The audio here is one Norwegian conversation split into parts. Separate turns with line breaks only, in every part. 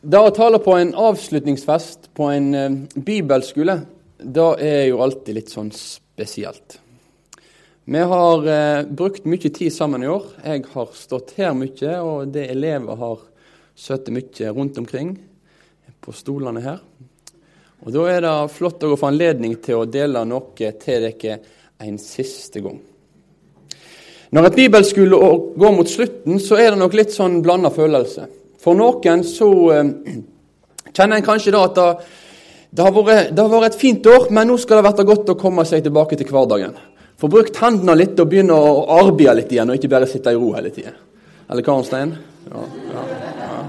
Det å tale på en avslutningsfest på en eh, bibelskole, det er jo alltid litt sånn spesielt. Vi har eh, brukt mye tid sammen i år. Jeg har stått her mye, og det elever har sittet mye rundt omkring på stolene her. Og Da er det flott å få anledning til å dele noe til dere en siste gang. Når et bibelskole går mot slutten, så er det nok litt sånn blanda følelse. For noen så eh, kjenner en kanskje da at det, det, har vært, det, har vært, et fint år, men nå skal det være godt å komme seg tilbake til hverdagen. Få brukt hendene litt og begynne å arbeide litt igjen, og ikke bare sitte i ro hele tida. Eller hva, Arnstein? Ja, ja, ja.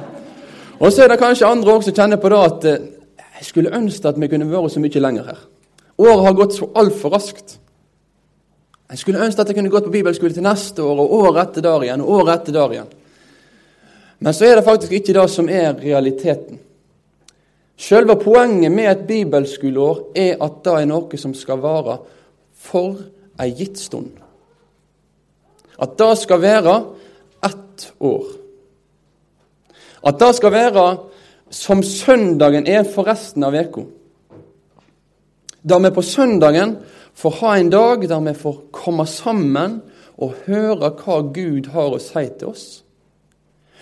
Og så er det kanskje andre òg som kjenner på det at eh, jeg skulle ønske at vi kunne vært så mye lenger her. Året har gått så altfor raskt. Jeg skulle ønske at jeg kunne gått på bibelskole til neste år, og året etter der igjen, og året etter der igjen. Men så er det faktisk ikke det som er realiteten. Selve poenget med et bibelskoleår er at det er noe som skal vare for ei gitt stund. At det skal være ett år. At det skal være som søndagen er for resten av uka. Da vi på søndagen får ha en dag der vi får komme sammen og høre hva Gud har å si til oss.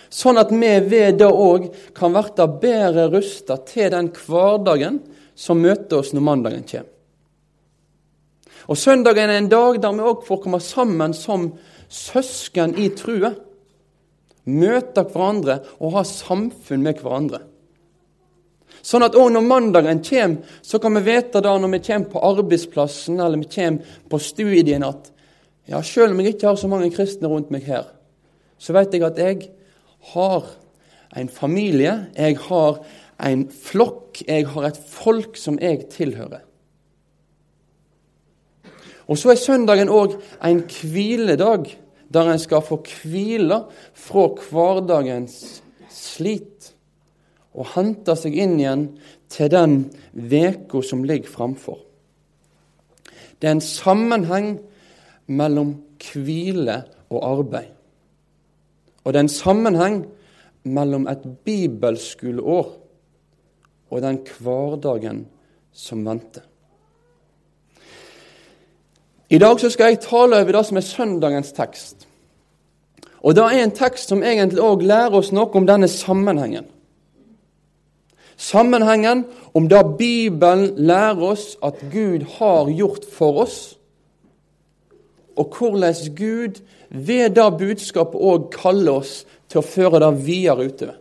Sånn at vi ved det òg kan bli bedre rusta til den hverdagen som møter oss når mandagen kommer. Og Søndagen er en dag der vi òg får komme sammen som søsken i trua. Møte hverandre og ha samfunn med hverandre. Sånn at òg når mandagen kommer, så kan vi vite da når vi kommer på arbeidsplassen eller vi kommer på studien, at ja, selv om jeg ikke har så mange kristne rundt meg her, så vet jeg at jeg har en familie, jeg har en flokk, jeg har et folk som jeg tilhører. Og så er søndagen òg en hviledag, der en skal få hvile fra hverdagens slit og hente seg inn igjen til den veka som ligger framfor. Det er en sammenheng mellom hvile og arbeid. Og det er en sammenheng mellom et bibelskoleår og den hverdagen som venter. I dag så skal jeg tale over det som er søndagens tekst. Og Det er en tekst som egentlig òg lærer oss noe om denne sammenhengen. Sammenhengen om det Bibelen lærer oss at Gud har gjort for oss, og hvordan Gud ved det budskapet òg kaller oss til å føre det videre utover.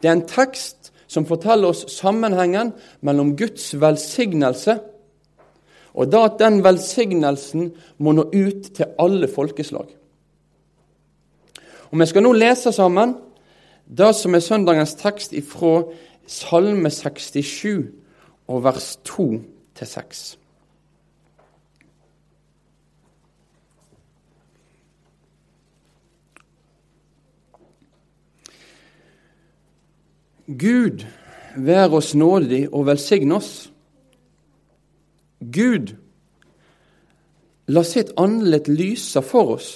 Det er en tekst som forteller oss sammenhengen mellom Guds velsignelse og da at den velsignelsen må nå ut til alle folkeslag. Og Vi skal nå lese sammen det som er søndagens tekst ifra Salme 67 og vers 2 til 6. Gud vær oss nådig og velsigne oss. Gud, la sitt andlet lyse for oss.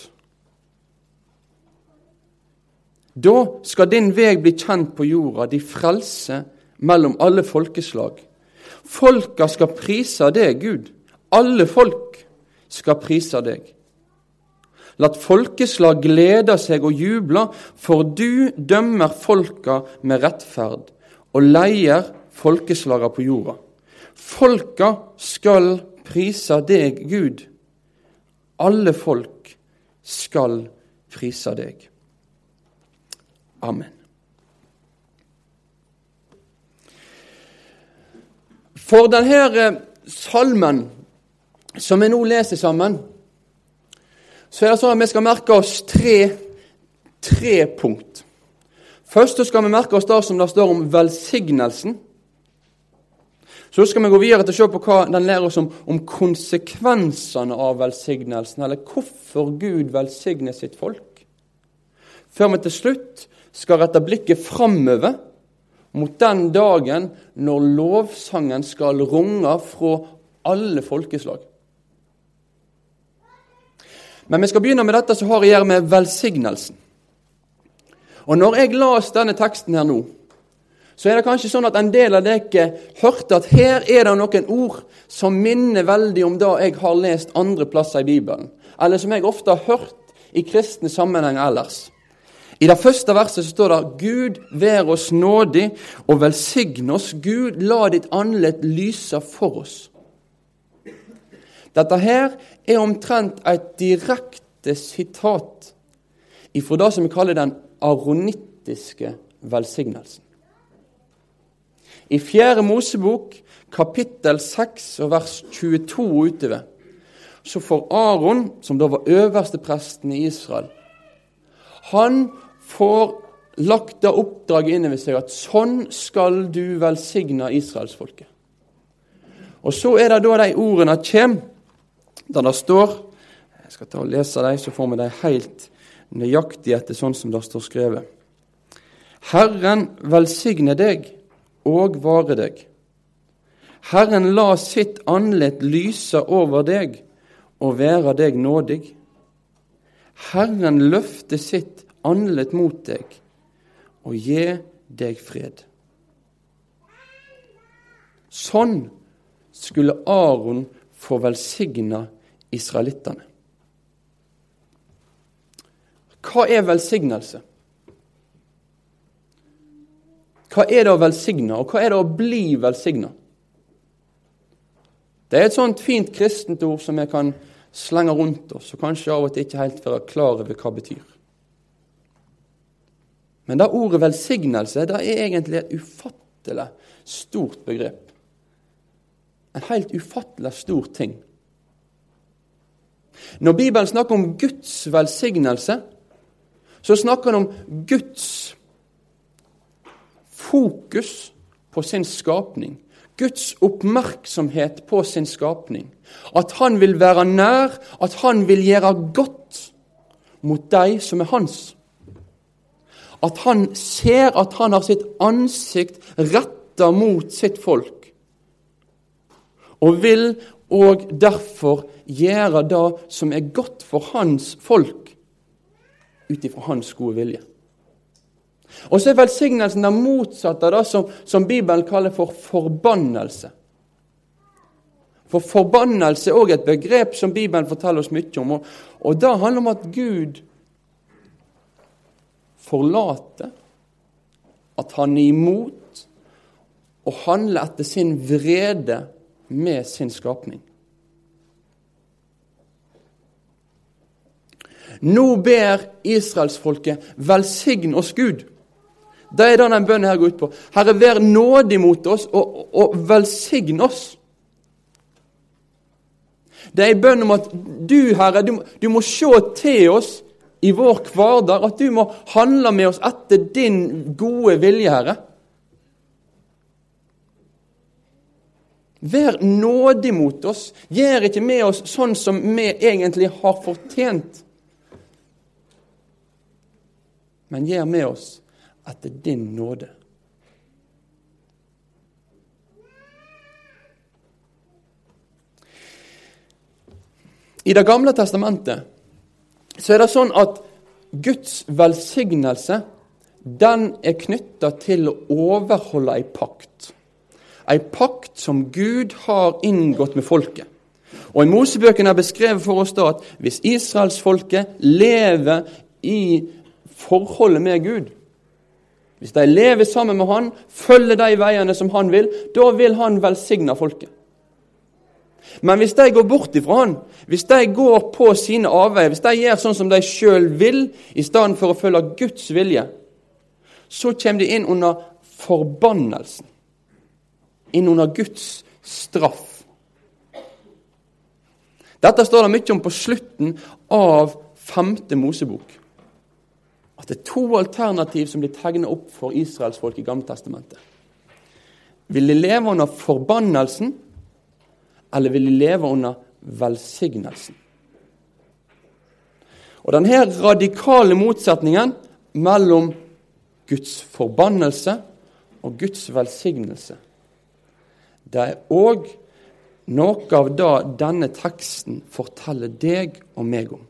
Da skal din veg bli kjent på jorda, de frelse mellom alle folkeslag. Folka skal prise deg, Gud. Alle folk skal prise deg. Lat folkeslag glede seg og juble, for du dømmer folka med rettferd og leier folkeslaga på jorda. Folka skal prise deg, Gud. Alle folk skal prise deg. Amen. For denne eh, salmen som vi nå leser sammen, så er det sånn at vi skal merke oss tre, tre punkt. Først skal vi merke oss det som det står om velsignelsen. Så skal vi gå videre til å se på hva den lærer oss om, om konsekvensene av velsignelsen, eller hvorfor Gud velsigner sitt folk. Før vi til slutt skal rette blikket framover mot den dagen når lovsangen skal runge fra alle folkeslag. Men vi skal begynne med dette som har å gjøre med velsignelsen. Og når jeg las denne teksten her nå, så er det kanskje sånn at en del av dere hørte at her er det noen ord som minner veldig om det jeg har lest andre plasser i Bibelen, eller som jeg ofte har hørt i kristne sammenhenger ellers. I det første verset så står det Gud vær oss nådig og velsigne oss. Gud, la ditt andlet lyse for oss. Dette her er omtrent et direkte sitat ifra det som vi kaller den aronittiske velsignelsen. I 4. Mosebok, kapittel 6 og vers 22 utover, så får Aron, som da var øverstepresten i Israel, han får lagt det oppdraget inn over seg at sånn skal du velsigne israelsfolket. Og så er det da de ordene kommer, der det står Jeg skal ta og lese dem, så får vi dem helt nøyaktig etter sånn som det står skrevet. Herren velsigne deg og vare deg. Herren la sitt andlet lyse over deg og være deg nådig. Herren løfte sitt andlet mot deg og gi deg fred. Sånn skulle Aron få velsigna israelittene. Hva er velsignelse? Hva er det å velsigne, og hva er det å bli velsigna? Det er et sånt fint kristent ord som vi kan slenge rundt oss, og kanskje av og til ikke helt være klar over hva det betyr. Men det ordet velsignelse det er egentlig et ufattelig stort begrep. En helt ufattelig stor ting. Når Bibelen snakker om Guds velsignelse, så snakker han om Guds fokus på sin skapning. Guds oppmerksomhet på sin skapning. At han vil være nær, at han vil gjøre godt mot de som er hans at han ser at han har sitt ansikt retta mot sitt folk, og vil og derfor gjøre det som er godt for hans folk, ut ifra hans gode vilje. Og så er velsignelsen det motsatte av det som, som Bibelen kaller for forbannelse. For forbannelse er òg et begrep som Bibelen forteller oss mye om. Og, og det handler om at Gud forlater, at han er imot og handler etter sin vrede med sin skapning. Nå ber israelsfolket velsign oss Gud. Det er det denne bønnen her går ut på. Herre, vær nådig mot oss og, og velsign oss. Det er en bønn om at du, Herre, du, du må se til oss i vår hverdag, at du må handle med oss etter din gode vilje, Herre. Vær nådig mot oss. Gjør ikke med oss sånn som vi egentlig har fortjent. Men gjør med oss etter din nåde. I Det gamle testamentet så er det sånn at Guds velsignelse den er knytta til å overholde ei pakt. Ei pakt som Gud har inngått med folket. Og I Mosebøkene er beskrevet for oss da at hvis israelsfolket lever i forholdet med Gud, hvis de lever sammen med Han, følger de veiene som Han vil, da vil Han velsigne folket. Men hvis de går bort ifra han, hvis de går på sine avveier, hvis de gjør sånn som de sjøl vil, i stedet for å følge Guds vilje, så kommer de inn under forbannelsen. Inn under Guds straff. Dette står det mye om på slutten av femte Mosebok. Det er to alternativ som blir tegnet opp for israelsfolk i Gammeltestamentet. Vil de leve under forbannelsen? eller vil de leve under velsignelsen? Og Denne radikale motsetningen mellom Guds forbannelse og Guds velsignelse, det er òg noe av det denne teksten forteller deg og meg om.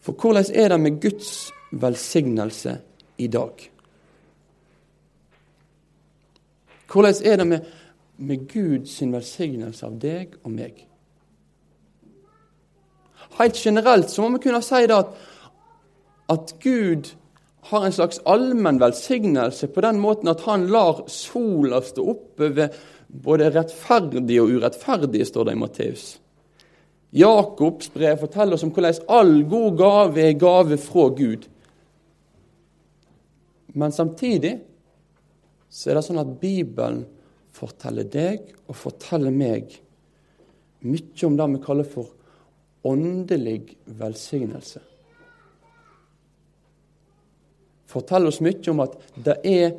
For hvordan er det med Guds velsignelse i dag? Hvordan er det med, med Guds velsignelse av deg og meg? Helt generelt så må vi kunne si at, at Gud har en slags allmenn velsignelse på den måten at han lar sola stå oppe ved både rettferdige og urettferdige, står det i Matteus. Jakobs brev forteller oss om hvordan all god gave er gave fra Gud. Men samtidig så er det sånn at Bibelen forteller deg og forteller meg mye om det vi kaller for åndelig velsignelse. Forteller oss mye om at det er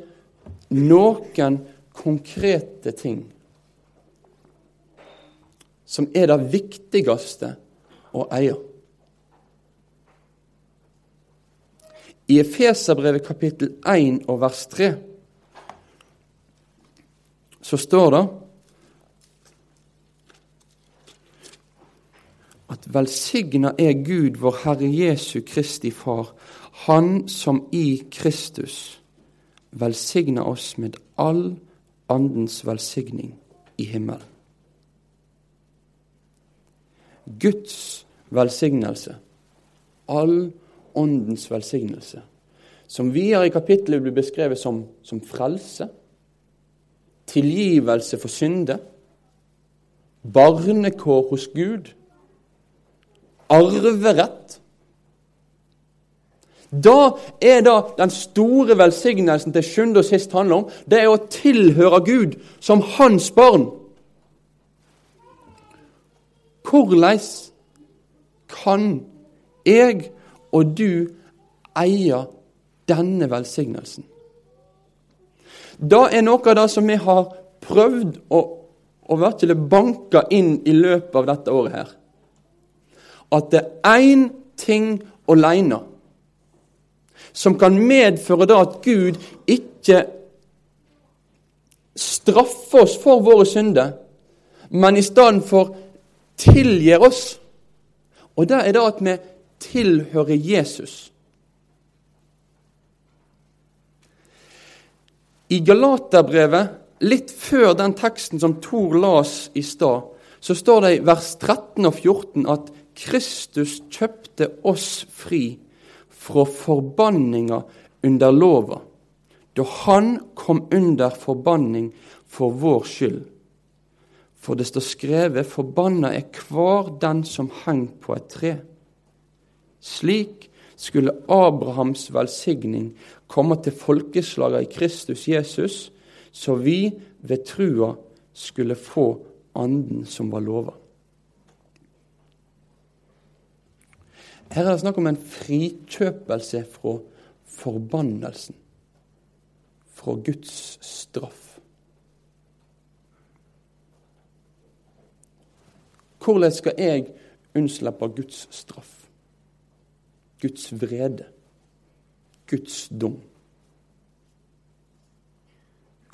noen konkrete ting som er det viktigste å eie. I Efeserbrevet kapittel 1 og vers 3 så står det at velsigna er Gud, vår Herre Jesu Kristi Far, Han som i Kristus velsigna oss med all Andens velsigning i himmelen. Guds velsignelse, all Åndens velsignelse, som videre i kapittelet blir beskrevet som, som frelse, tilgivelse for synde, barnekår hos Gud, arverett. Da er det den store velsignelsen til sjuende og sist handler om. Det er å tilhøre Gud som hans barn. Hvordan kan jeg og du eie denne velsignelsen? Det er noe av det som vi har prøvd å, å virkelig banke inn i løpet av dette året her. At det er én ting alene som kan medføre da at Gud ikke straffer oss for våre synder, men i stedet for tilgir oss. Og det er det at vi tilhører Jesus. I Galaterbrevet, litt før den teksten som Tor las i stad, så står det i vers 13 og 14 at Kristus kjøpte oss fri fra forbanninga under lova, da han kom under forbanning for vår skyld. For det står skrevet:" Forbanna er hver den som heng på et tre. Slik skulle Abrahams velsigning komme til folkeslaget i Kristus Jesus, så vi ved trua skulle få anden som var lova. Her er det snakk om en frikjøpelse fra forbannelsen, fra Guds straff. Hvordan skal jeg unnslippe Guds straff? Guds vrede, Guds dom.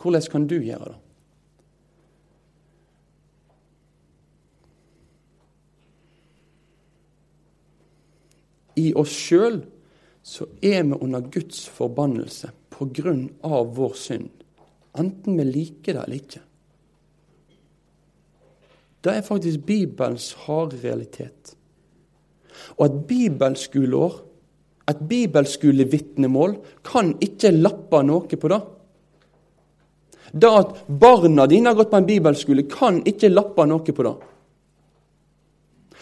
Hvordan kan du gjøre det? I oss sjøl så er vi under Guds forbannelse av vår synd, enten vi liker det eller ikke. Det er faktisk Bibelens harde realitet. Og et bibelskoleår, et bibelskolevitnemål, kan ikke lappe noe på det. Det at barna dine har gått på en bibelskole, kan ikke lappe noe på det.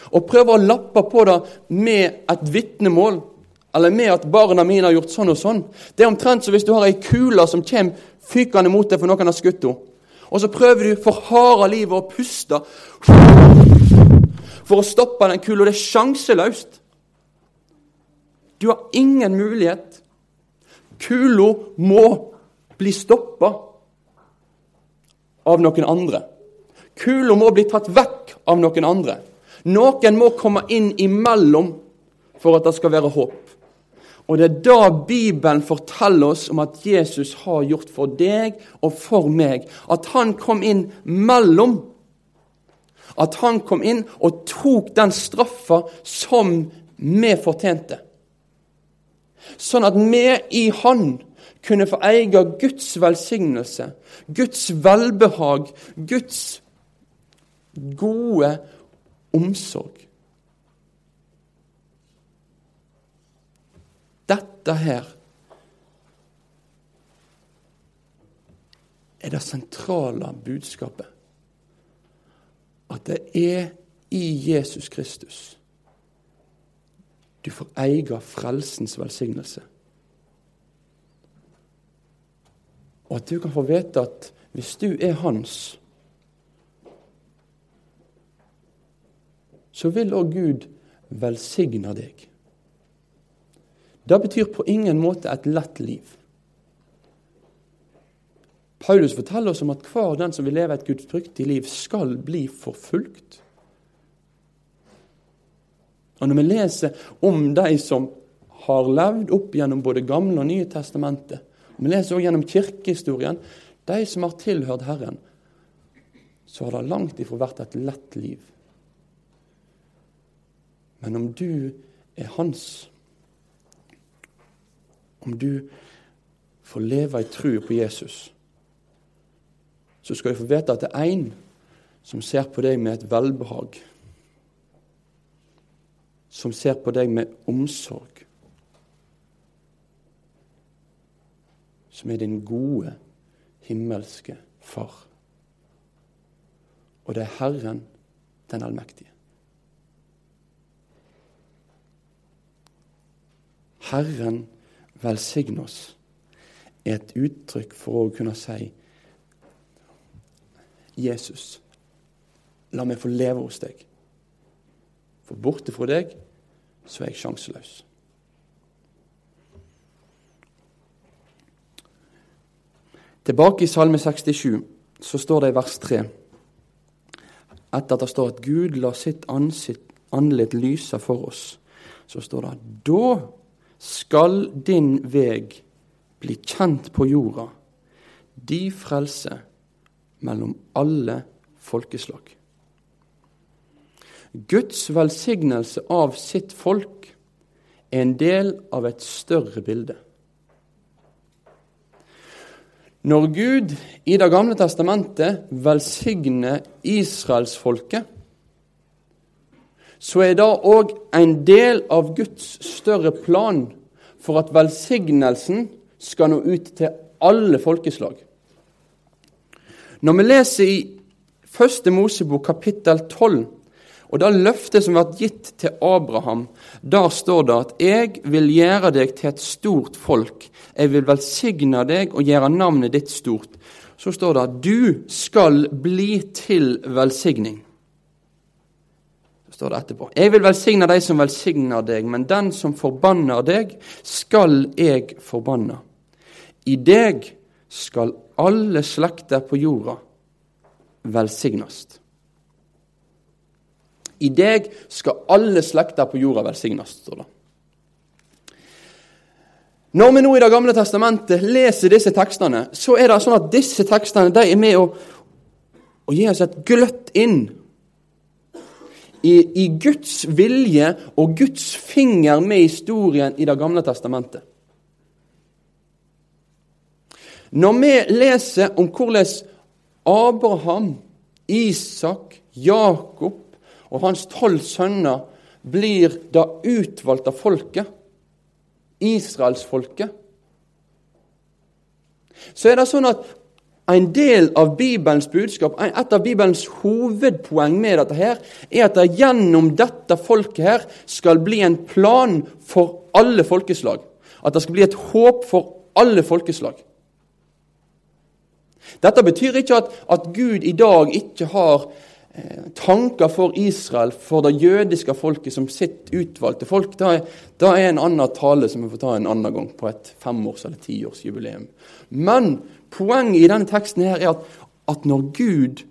Å prøve å lappe på det med et vitnemål, eller med at barna mine har gjort sånn og sånn, det er omtrent som hvis du har ei kule som kommer fykende mot deg for noen har skutt henne. Og så prøver du for harde livet å puste for å stoppe den kula. Det er sjanseløst. Du har ingen mulighet. Kula må bli stoppa av noen andre. Kula må bli tatt vekk av noen andre. Noen må komme inn imellom for at det skal være håp. Og det er da Bibelen forteller oss om at Jesus har gjort for deg og for meg. At han kom inn mellom at han kom inn og tok den straffa som vi fortjente. sånn at vi i Han kunne få eie Guds velsignelse, Guds velbehag, Guds gode omsorg. Dette her er det sentrale budskapet. At det er i Jesus Kristus du får eie frelsens velsignelse. Og at du kan få vite at hvis du er hans, så vil òg Gud velsigne deg. Det betyr på ingen måte et lett liv. Paulus forteller oss om at hver den som vil leve et gudsfryktig liv, skal bli forfulgt. Og Når vi leser om de som har levd opp gjennom både Gamle og Nye testamentet, og vi leser også gjennom kirkehistorien, de som har tilhørt Herren, så har det langt ifra vært et lett liv. Men om du er hans, om du får leve i tro på Jesus, så skal du få vite at det er én som ser på deg med et velbehag, som ser på deg med omsorg, som er din gode, himmelske Far. Og det er Herren den allmektige. Herren velsigne oss, er et uttrykk for å kunne si Jesus, la meg få leve hos deg. For borte fra deg så er jeg sjanseløs. Tilbake i Salme 67 så står det i vers 3 etter at det står at Gud la sitt ansikt, anledd lyse for oss, så står det at da skal din veg bli kjent på jorda, de frelse mellom alle folkeslag. Guds velsignelse av sitt folk er en del av et større bilde. Når Gud i Det gamle testamentet velsigner israelsfolket, så er det òg en del av Guds større plan for at velsignelsen skal nå ut til alle folkeslag. Når vi leser i Første Mosebok kapittel 12, og det løftet som ble gitt til Abraham, der står det at 'jeg vil gjøre deg til et stort folk', 'jeg vil velsigne deg og gjøre navnet ditt stort', så står det at 'du skal bli til velsigning' står det etterpå. Jeg vil velsigne de som velsigner deg, men den som forbanner deg, skal jeg forbanne. I deg skal alle slekter på jorda velsignes. I deg skal alle slekter på jorda velsignes, står det. Når vi nå i Det gamle testamentet leser disse tekstene, så er det sånn at disse tekstene de er med å, å gi oss et gløtt inn i, i Guds vilje og Guds finger med historien i Det gamle testamentet. Når vi leser om hvordan Abraham, Isak, Jakob og hans tolv sønner blir det utvalgte folket, israelsfolket, så er det sånn at en del av Bibelens budskap, et av Bibelens hovedpoeng med dette, her, er at det gjennom dette folket her skal bli en plan for alle folkeslag. At det skal bli et håp for alle folkeslag. Dette betyr ikke at, at Gud i dag ikke har eh, tanker for Israel, for det jødiske folket som sitt utvalgte folk. Det er, det er en annen tale som vi får ta en annen gang, på et femårs- eller tiårsjubileum. Men Poenget i denne teksten her er at, at når Gud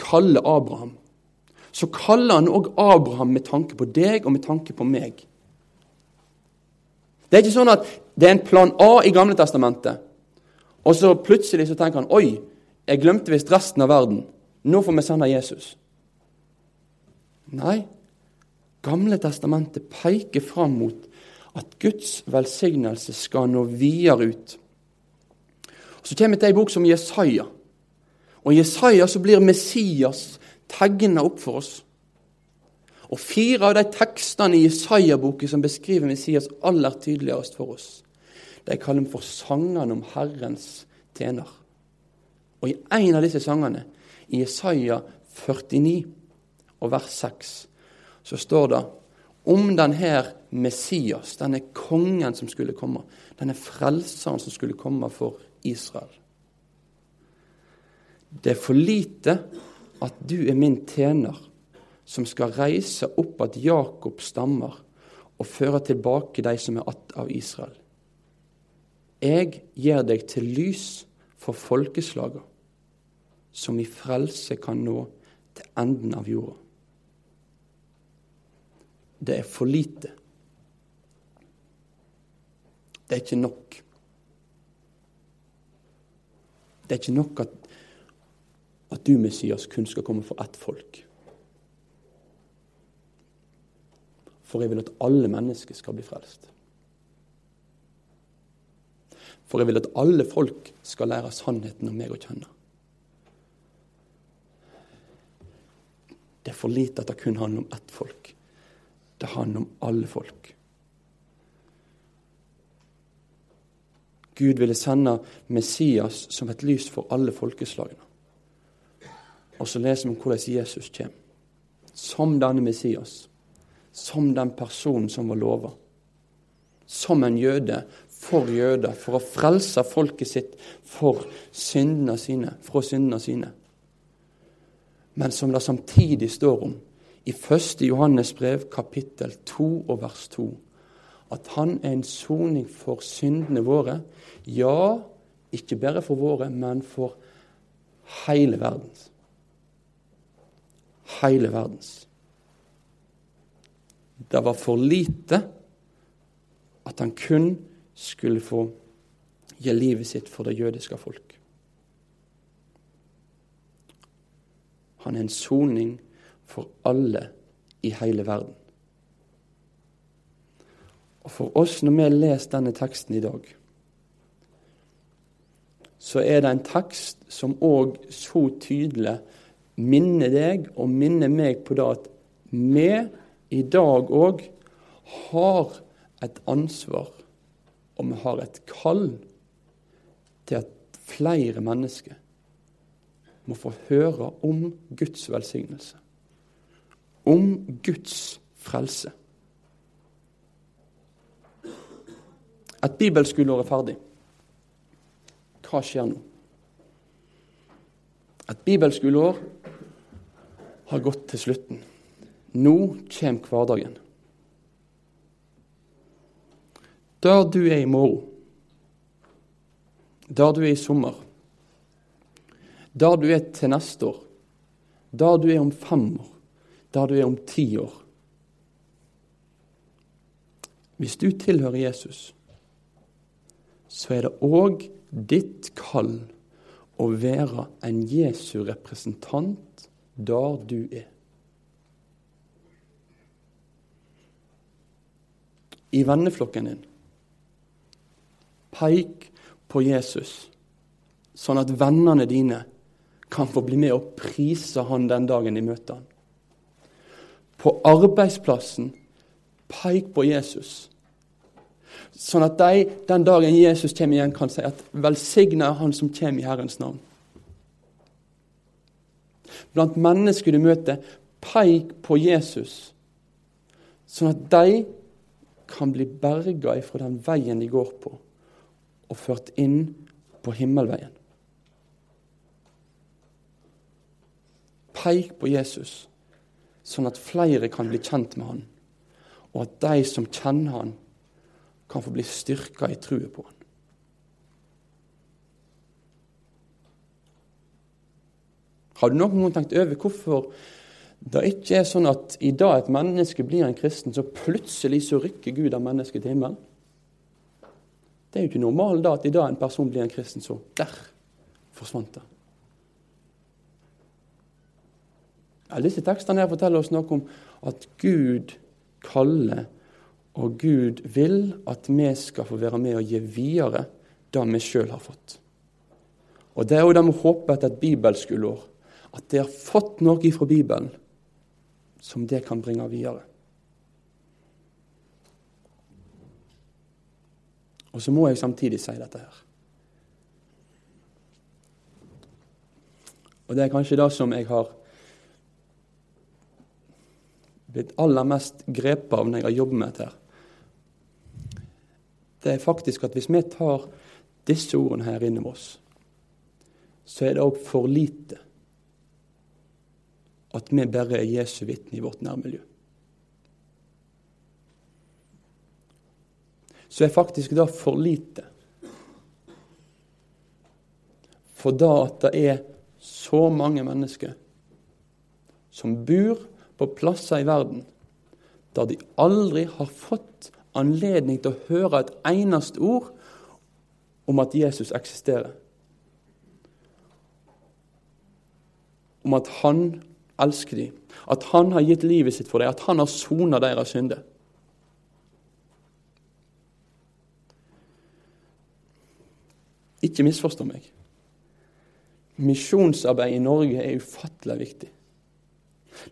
kaller Abraham, så kaller han òg Abraham med tanke på deg og med tanke på meg. Det er ikke sånn at det er en plan A i Gamle testamentet, og så plutselig så tenker han Oi, jeg glemte visst resten av verden. Nå får vi sende Jesus. Nei, Gamle testamentet peker fram mot At Guds velsignelse skal nå videre ut. Så kommer det ei bok som Jesaja. Og I Jesaja så blir Messias tegna opp for oss. Og Fire av de tekstene i Jesaja-boken som beskriver Messias aller tydeligst for oss, de kaller vi for sangene om Herrens tjener. Og i en av disse sangene, i Jesaja 49 og vers 6, så står det om denne Messias, denne kongen som skulle komme, denne frelseren som skulle komme for Israel. Det er for lite at du er min tjener, som skal reise opp at Jakob stammer og føre tilbake de som er att av Israel. Jeg gjør deg til lys for folkeslaga, som i frelse kan nå til enden av jorda. Det er for lite. Det er ikke nok. Det er ikke nok at, at du, Messias, kun skal komme for ett folk. For jeg vil at alle mennesker skal bli frelst. For jeg vil at alle folk skal lære sannheten om meg å kjenne. Det er for lite at det kun handler om ett folk. Det handler om alle folk. Gud ville sende Messias som et lys for alle folkeslagene. Og så leser vi om hvordan Jesus kommer. Som denne Messias. Som den personen som var lova. Som en jøde for jøder, for å frelse folket sitt for syndene sine, fra syndene sine. Men som det samtidig står om i 1. Johannes brev, kapittel 2 og vers 2, at han er en soning for syndene våre. Ja, ikke bare for våre, men for hele verdens. Hele verdens. Det var for lite at han kun skulle få gi livet sitt for det jødiske folk. Han er en soning for alle i hele verden. Og For oss, når vi leser denne teksten i dag, så er det en tekst som òg så tydelig minner deg og minner meg på det at vi i dag òg har et ansvar, og vi har et kall til at flere mennesker må få høre om Guds velsignelse om Guds frelse. Et bibelskoleåret er ferdig. Hva skjer nå? Et bibelskoleår har gått til slutten. Nå kommer hverdagen. Der du er i morgen, der du er i sommer, der du er til neste år, der du er om fem år, der du er om ti år. Hvis du tilhører Jesus, så er det òg ditt kall å være en Jesu representant der du er. I venneflokken din, peik på Jesus, sånn at vennene dine kan få bli med og prise han den dagen de møter han på arbeidsplassen, peik på Jesus. Sånn at de den dagen Jesus kommer igjen, kan si at 'velsigna er Han som kommer i Herrens navn'. Blant mennesker du møter, peik på Jesus, sånn at de kan bli berga ifra den veien de går på, og ført inn på himmelveien. Peik på Jesus sånn at flere kan bli kjent med han, og at de som kjenner han, kan få bli styrka i truet på han. Har du noen gang tenkt over hvorfor det ikke er sånn at i dag et menneske blir en kristen, så plutselig så rykker Gud av mennesket til himmelen? Det er jo ikke normalt da at i dag en person blir en kristen, så der forsvant det. Ja, disse tekstene her forteller oss noe om at Gud kaller Og Gud vil at vi skal få være med og gi videre det vi sjøl har fått. Og Det er jo det vi håper etter et bibelskuleår. At de har fått noe fra Bibelen som det kan bringe videre. Og så må jeg samtidig si dette her. Og det er kanskje det som jeg har blitt aller mest grepet av når jeg har jobbet med dette. her. Det er faktisk at hvis vi tar disse ordene her inne med oss, så er det òg for lite at vi bare er Jesu vitne i vårt nærmiljø. Så er faktisk det for lite. For da at det er så mange mennesker som bor på plasser i verden der de aldri har fått anledning til å høre et eneste ord om at Jesus eksisterer. Om at han elsker dem, at han har gitt livet sitt for dem, at han har sona deres synder. Ikke misforstå meg. Misjonsarbeid i Norge er ufattelig viktig.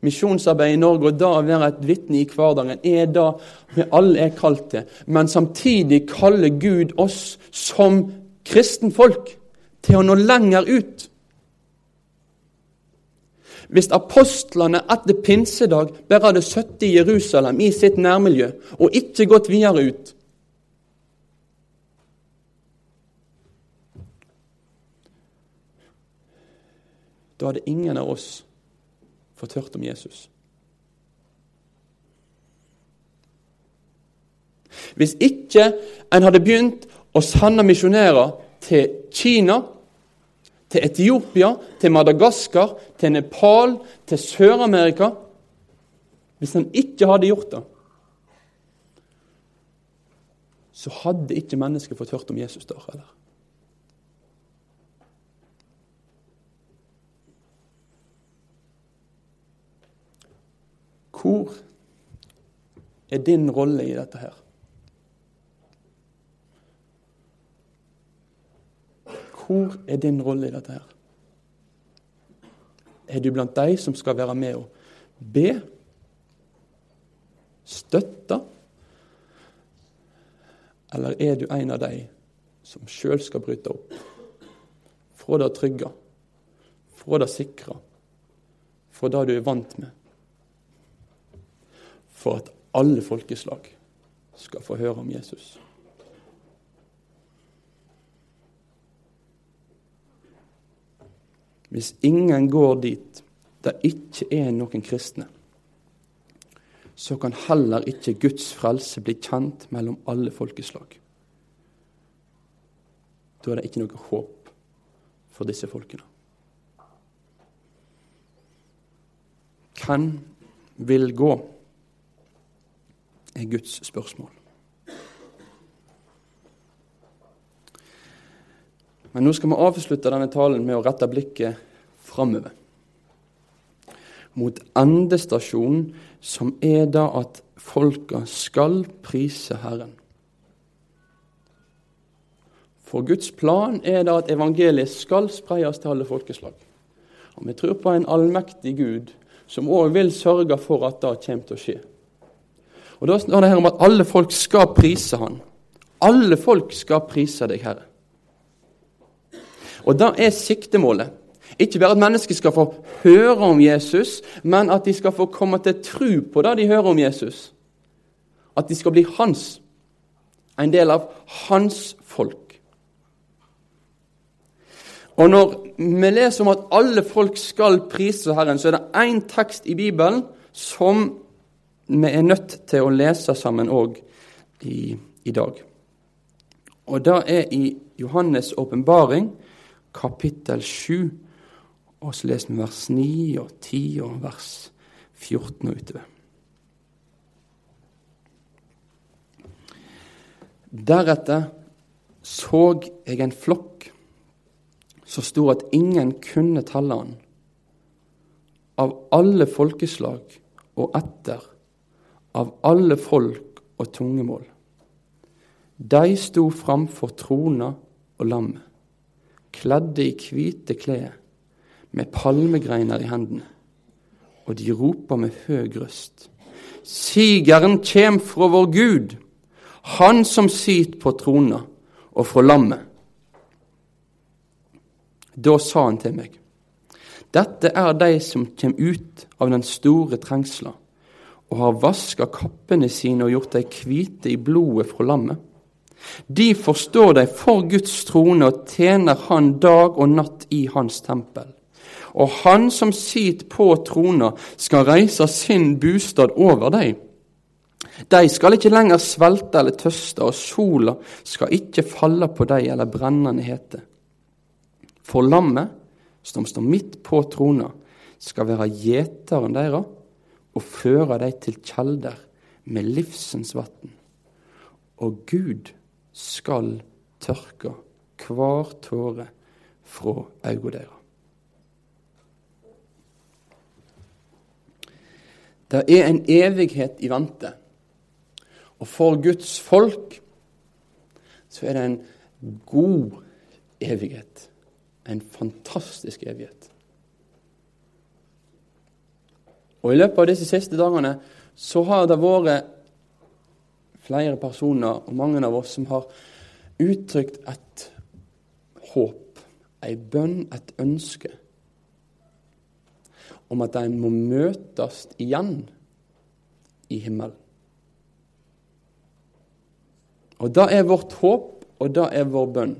Misjonsarbeid i Norge og det å være et vitne i hverdagen er det vi alle er kalt til. Men samtidig kaller Gud oss som kristenfolk til å nå lenger ut. Hvis apostlene etter pinsedag bare hadde sittet i Jerusalem, i sitt nærmiljø, og ikke gått videre ut Da hadde ingen av oss fått hørt om Jesus. Hvis ikke en hadde begynt å sende misjonærer til Kina, til Etiopia, til Madagaskar, til Nepal, til Sør-Amerika Hvis en ikke hadde gjort det, så hadde ikke mennesket fått hørt om Jesus der. eller? Hvor er din rolle i dette her? Hvor er din rolle i dette her? Er du blant de som skal være med og be, støtte, eller er du en av de som sjøl skal bryte opp fra det trygge, fra det sikre, fra det du er vant med? For at alle folkeslag skal få høre om Jesus. Hvis ingen går dit det ikke er noen kristne, så kan heller ikke Guds frelse bli kjent mellom alle folkeslag. Da er det ikke noe håp for disse folkene. Hvem vil gå? Er Guds spørsmål. Men nå skal vi avslutte denne talen med å rette blikket framover. Mot endestasjonen, som er da at folka skal prise Herren. For Guds plan er da at evangeliet skal spreies til alle folkeslag. Og Vi tror på en allmektig Gud som òg vil sørge for at det kommer til å skje. Og Da står det her om at alle folk skal prise Han. Alle folk skal prise deg, Herre. Og det er siktemålet. Ikke bare at mennesker skal få høre om Jesus, men at de skal få komme til tro på det de hører om Jesus. At de skal bli hans. En del av hans folk. Og Når vi leser om at alle folk skal prise Herren, så er det én tekst i Bibelen som vi er nødt til å lese sammen òg i, i, dag. Og det er i Johannes' åpenbaring, kapittel 7, og så leser vi vers 9 og 10 og vers 14 og utover. Deretter så jeg en flokk så stor at ingen kunne telle den, av alle folkeslag og etter av alle folk og tungemål. De sto framfor trona og lammet, kledde i hvite klær, med palmegreiner i hendene, og de roper med høg røst. Sigeren kjem fra vår Gud, Han som sit på trona, og fra lammet. Da sa han til meg, dette er de som kjem ut av den store trengsla, og har vaska kappene sine og gjort dei hvite i blodet fra lammet. De forstår dei for Guds trone og tjener Han dag og natt i Hans tempel. Og Han som sit på trona, skal reise sin bostad over dei. De skal ikke lenger svelte eller tøste, og sola skal ikke falle på dei eller brennende hete. For lammet, som står midt på trona, skal være gjeteren deres og føre dem til kjelder med livsens vann. Og Gud skal tørke hver tåre fra øynene deres. Det er en evighet i vente. Og for Guds folk så er det en god evighet. En fantastisk evighet. Og I løpet av disse siste dagene så har det vært flere personer, og mange av oss, som har uttrykt et håp, ei bønn, et ønske om at de må møtes igjen i himmelen. Og det er vårt håp, og det er vår bønn.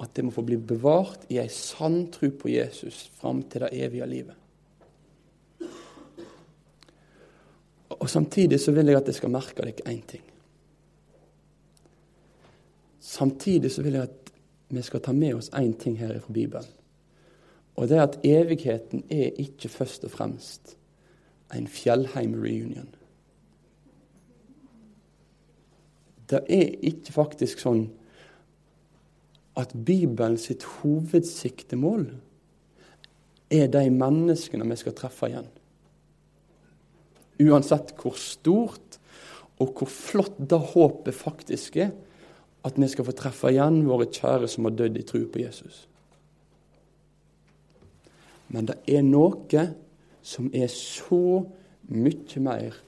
At det må få bli bevart i ei sann tro på Jesus fram til det evige livet. Og Samtidig så vil jeg at jeg skal merke dere én ting. Samtidig så vil jeg at vi skal ta med oss én ting her fra Bibelen. Og det er at evigheten er ikke først og fremst en Fjellheim-reunion. Det er ikke faktisk sånn at Bibelen sitt hovedsiktemål er de menneskene vi skal treffe igjen. Uansett hvor stort og hvor flott det håpet faktisk er, at vi skal få treffe igjen våre kjære som har dødd i tro på Jesus. Men det er noe som er så mye mer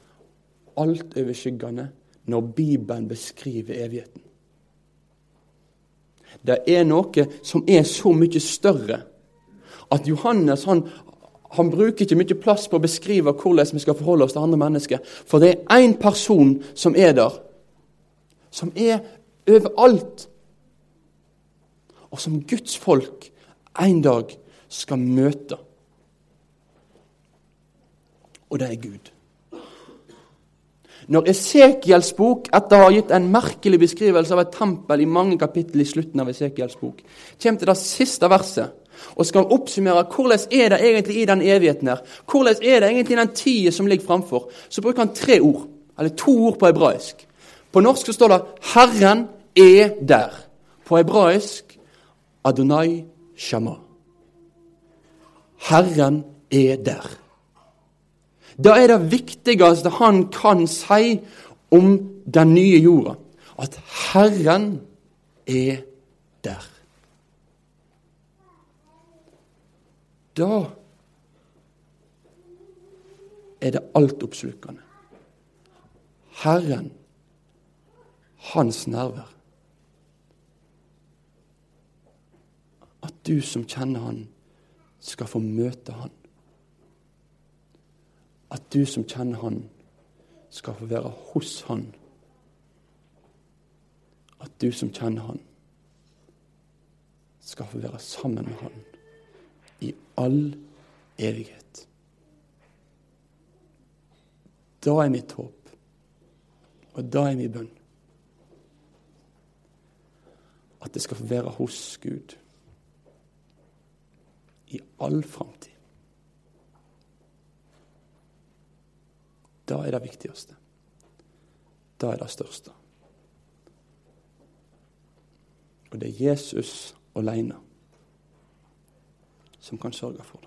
altoverskyggende når Bibelen beskriver evigheten. Det er noe som er så mye større at Johannes han, han bruker ikke mye plass på å beskrive hvordan vi skal forholde oss til andre mennesker. For det er én person som er der, som er overalt, og som Guds folk en dag skal møte. Og det er Gud. Når Esekiels bok, etter å ha gitt en merkelig beskrivelse av et tempel i mange kapittel i slutten av Esekiels bok, kommer til det siste verset og skal oppsummere hvordan er det egentlig i den evigheten her, hvordan er det egentlig i den tida som ligger framfor, så bruker han tre ord, eller to ord på hebraisk. På norsk så står det 'Herren er der'. På hebraisk Adonai Shama. Herren er der. Da er det viktigste han kan si om den nye jorda. At Herren er der. Da er det altoppslukende. Herren, hans nerver. At du som kjenner Han, skal få møte Han. At du som kjenner Han, skal få være hos Han. At du som kjenner Han, skal få være sammen med Han all evighet. Da er mitt håp, og da er min bønn. At det skal få være hos Gud i all framtid. Da er det viktigste. Da er det største. Og det er Jesus alene som kan sørge for det.